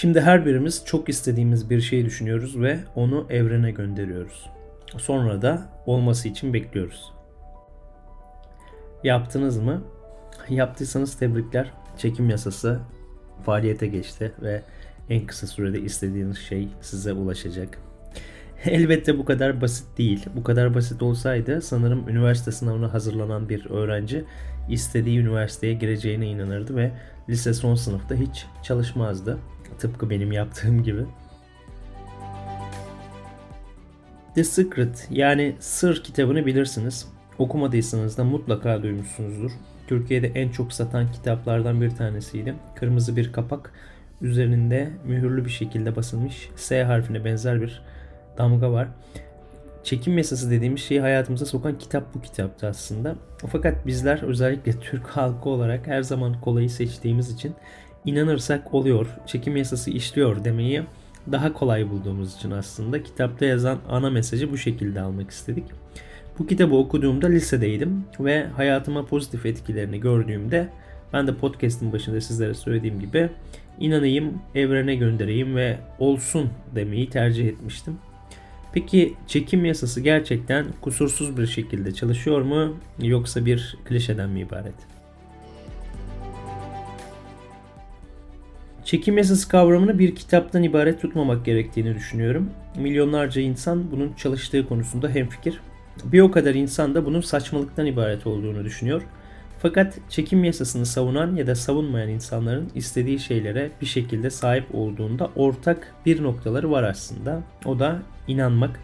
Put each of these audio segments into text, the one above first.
Şimdi her birimiz çok istediğimiz bir şey düşünüyoruz ve onu evrene gönderiyoruz. Sonra da olması için bekliyoruz. Yaptınız mı? Yaptıysanız tebrikler. Çekim yasası faaliyete geçti ve en kısa sürede istediğiniz şey size ulaşacak. Elbette bu kadar basit değil. Bu kadar basit olsaydı sanırım üniversite sınavına hazırlanan bir öğrenci istediği üniversiteye gireceğine inanırdı ve lise son sınıfta hiç çalışmazdı. Tıpkı benim yaptığım gibi. The Secret yani Sır kitabını bilirsiniz. Okumadıysanız da mutlaka duymuşsunuzdur. Türkiye'de en çok satan kitaplardan bir tanesiydi. Kırmızı bir kapak, üzerinde mühürlü bir şekilde basılmış S harfine benzer bir damga var. Çekim yasası dediğimiz şeyi hayatımıza sokan kitap bu kitaptı aslında. Fakat bizler özellikle Türk halkı olarak her zaman kolayı seçtiğimiz için inanırsak oluyor, çekim yasası işliyor demeyi daha kolay bulduğumuz için aslında kitapta yazan ana mesajı bu şekilde almak istedik. Bu kitabı okuduğumda lisedeydim ve hayatıma pozitif etkilerini gördüğümde ben de podcast'ın başında sizlere söylediğim gibi inanayım, evrene göndereyim ve olsun demeyi tercih etmiştim. Peki çekim yasası gerçekten kusursuz bir şekilde çalışıyor mu yoksa bir klişeden mi ibaret? Çekim yasası kavramını bir kitaptan ibaret tutmamak gerektiğini düşünüyorum. Milyonlarca insan bunun çalıştığı konusunda hemfikir. Bir o kadar insan da bunun saçmalıktan ibaret olduğunu düşünüyor. Fakat çekim yasasını savunan ya da savunmayan insanların istediği şeylere bir şekilde sahip olduğunda ortak bir noktaları var aslında. O da inanmak.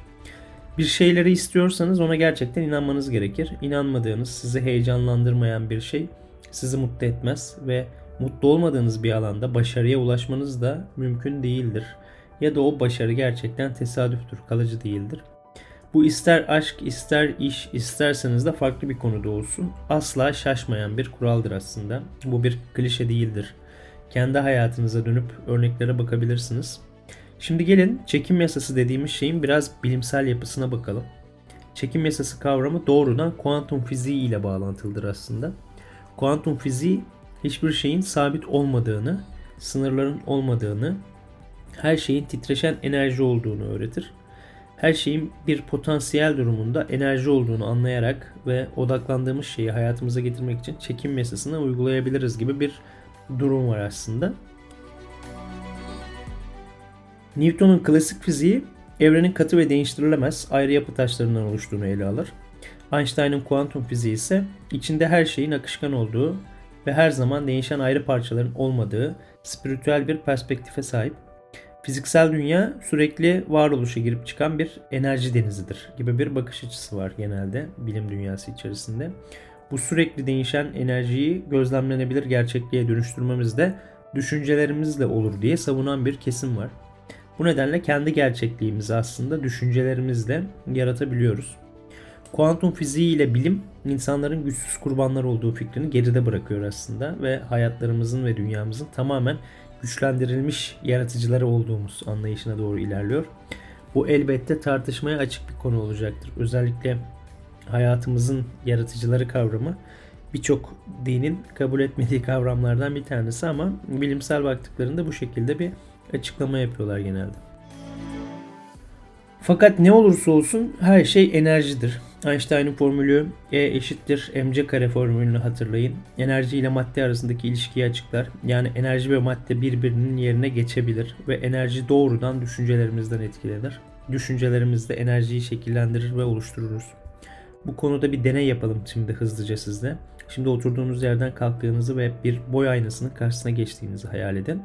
Bir şeyleri istiyorsanız ona gerçekten inanmanız gerekir. İnanmadığınız, sizi heyecanlandırmayan bir şey sizi mutlu etmez ve mutlu olmadığınız bir alanda başarıya ulaşmanız da mümkün değildir. Ya da o başarı gerçekten tesadüftür, kalıcı değildir. Bu ister aşk, ister iş, isterseniz de farklı bir konuda olsun. Asla şaşmayan bir kuraldır aslında. Bu bir klişe değildir. Kendi hayatınıza dönüp örneklere bakabilirsiniz. Şimdi gelin çekim yasası dediğimiz şeyin biraz bilimsel yapısına bakalım. Çekim yasası kavramı doğrudan kuantum fiziği ile bağlantılıdır aslında. Kuantum fiziği hiçbir şeyin sabit olmadığını, sınırların olmadığını, her şeyin titreşen enerji olduğunu öğretir her şeyin bir potansiyel durumunda enerji olduğunu anlayarak ve odaklandığımız şeyi hayatımıza getirmek için çekim yasasını uygulayabiliriz gibi bir durum var aslında. Newton'un klasik fiziği evrenin katı ve değiştirilemez ayrı yapı taşlarından oluştuğunu ele alır. Einstein'ın kuantum fiziği ise içinde her şeyin akışkan olduğu ve her zaman değişen ayrı parçaların olmadığı spiritüel bir perspektife sahip. Fiziksel dünya sürekli varoluşa girip çıkan bir enerji denizidir gibi bir bakış açısı var genelde bilim dünyası içerisinde. Bu sürekli değişen enerjiyi gözlemlenebilir gerçekliğe dönüştürmemiz de düşüncelerimizle olur diye savunan bir kesim var. Bu nedenle kendi gerçekliğimizi aslında düşüncelerimizle yaratabiliyoruz. Kuantum fiziği ile bilim insanların güçsüz kurbanlar olduğu fikrini geride bırakıyor aslında ve hayatlarımızın ve dünyamızın tamamen güçlendirilmiş yaratıcıları olduğumuz anlayışına doğru ilerliyor. Bu elbette tartışmaya açık bir konu olacaktır. Özellikle hayatımızın yaratıcıları kavramı birçok dinin kabul etmediği kavramlardan bir tanesi ama bilimsel baktıklarında bu şekilde bir açıklama yapıyorlar genelde. Fakat ne olursa olsun her şey enerjidir. Einstein'ın formülü E eşittir mc kare formülünü hatırlayın. Enerji ile madde arasındaki ilişkiyi açıklar. Yani enerji ve madde birbirinin yerine geçebilir ve enerji doğrudan düşüncelerimizden etkilenir. Düşüncelerimiz de enerjiyi şekillendirir ve oluştururuz. Bu konuda bir deney yapalım şimdi hızlıca sizde. Şimdi oturduğunuz yerden kalktığınızı ve bir boy aynasının karşısına geçtiğinizi hayal edin.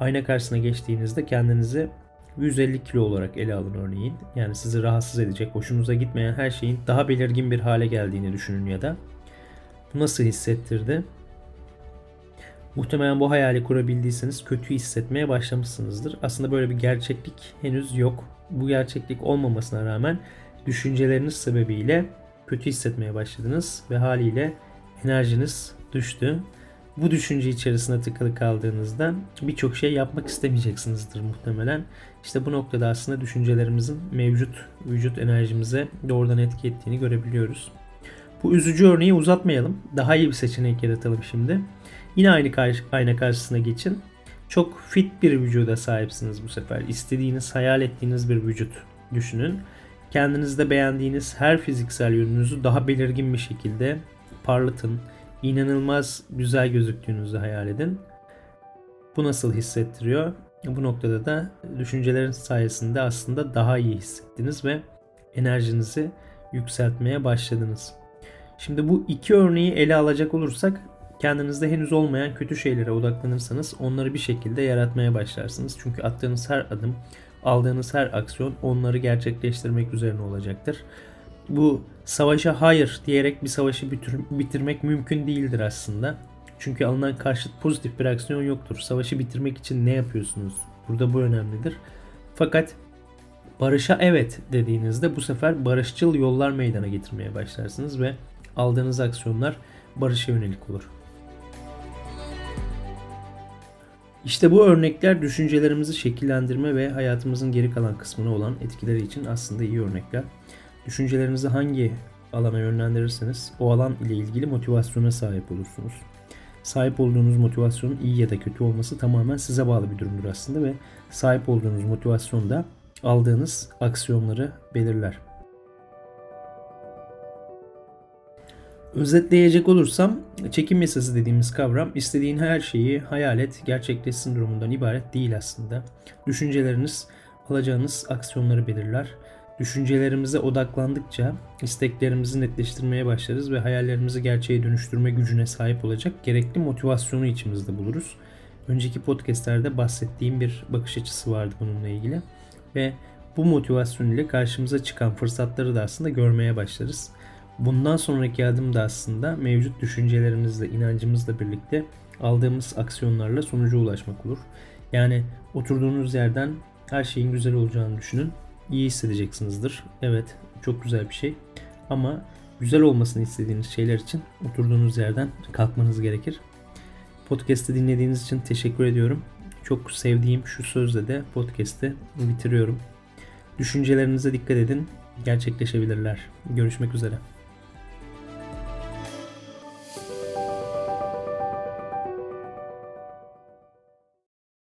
Ayna karşısına geçtiğinizde kendinizi 150 kilo olarak ele alın örneğin. Yani sizi rahatsız edecek, hoşunuza gitmeyen her şeyin daha belirgin bir hale geldiğini düşünün ya da. Bu nasıl hissettirdi? Muhtemelen bu hayali kurabildiyseniz kötü hissetmeye başlamışsınızdır. Aslında böyle bir gerçeklik henüz yok. Bu gerçeklik olmamasına rağmen düşünceleriniz sebebiyle kötü hissetmeye başladınız ve haliyle enerjiniz düştü bu düşünce içerisinde tıkalı kaldığınızda birçok şey yapmak istemeyeceksinizdir muhtemelen. İşte bu noktada aslında düşüncelerimizin mevcut vücut enerjimize doğrudan etki ettiğini görebiliyoruz. Bu üzücü örneği uzatmayalım. Daha iyi bir seçenek yaratalım şimdi. Yine aynı karşı, ayna karşısına geçin. Çok fit bir vücuda sahipsiniz bu sefer. İstediğiniz, hayal ettiğiniz bir vücut düşünün. Kendinizde beğendiğiniz her fiziksel yönünüzü daha belirgin bir şekilde parlatın. İnanılmaz güzel gözüktüğünüzü hayal edin. Bu nasıl hissettiriyor? Bu noktada da düşüncelerin sayesinde aslında daha iyi hissettiniz ve enerjinizi yükseltmeye başladınız. Şimdi bu iki örneği ele alacak olursak kendinizde henüz olmayan kötü şeylere odaklanırsanız onları bir şekilde yaratmaya başlarsınız. Çünkü attığınız her adım, aldığınız her aksiyon onları gerçekleştirmek üzerine olacaktır. Bu savaşa hayır diyerek bir savaşı bitirmek mümkün değildir aslında. Çünkü alınan karşıt pozitif bir aksiyon yoktur. Savaşı bitirmek için ne yapıyorsunuz? Burada bu önemlidir. Fakat barışa evet dediğinizde bu sefer barışçıl yollar meydana getirmeye başlarsınız ve aldığınız aksiyonlar barışa yönelik olur. İşte bu örnekler düşüncelerimizi şekillendirme ve hayatımızın geri kalan kısmına olan etkileri için aslında iyi örnekler. Düşüncelerinizi hangi alana yönlendirirseniz o alan ile ilgili motivasyona sahip olursunuz. Sahip olduğunuz motivasyonun iyi ya da kötü olması tamamen size bağlı bir durumdur aslında ve sahip olduğunuz motivasyon da aldığınız aksiyonları belirler. Özetleyecek olursam çekim yasası dediğimiz kavram istediğin her şeyi hayal et, gerçekleşsin durumundan ibaret değil aslında. Düşünceleriniz alacağınız aksiyonları belirler. Düşüncelerimize odaklandıkça isteklerimizi netleştirmeye başlarız ve hayallerimizi gerçeğe dönüştürme gücüne sahip olacak gerekli motivasyonu içimizde buluruz. Önceki podcastlerde bahsettiğim bir bakış açısı vardı bununla ilgili ve bu motivasyon ile karşımıza çıkan fırsatları da aslında görmeye başlarız. Bundan sonraki adım da aslında mevcut düşüncelerimizle, inancımızla birlikte aldığımız aksiyonlarla sonuca ulaşmak olur. Yani oturduğunuz yerden her şeyin güzel olacağını düşünün. İyi hissedeceksinizdir. Evet, çok güzel bir şey. Ama güzel olmasını istediğiniz şeyler için oturduğunuz yerden kalkmanız gerekir. Podcast'ı dinlediğiniz için teşekkür ediyorum. Çok sevdiğim şu sözle de podcast'i bitiriyorum. Düşüncelerinize dikkat edin. Gerçekleşebilirler. Görüşmek üzere.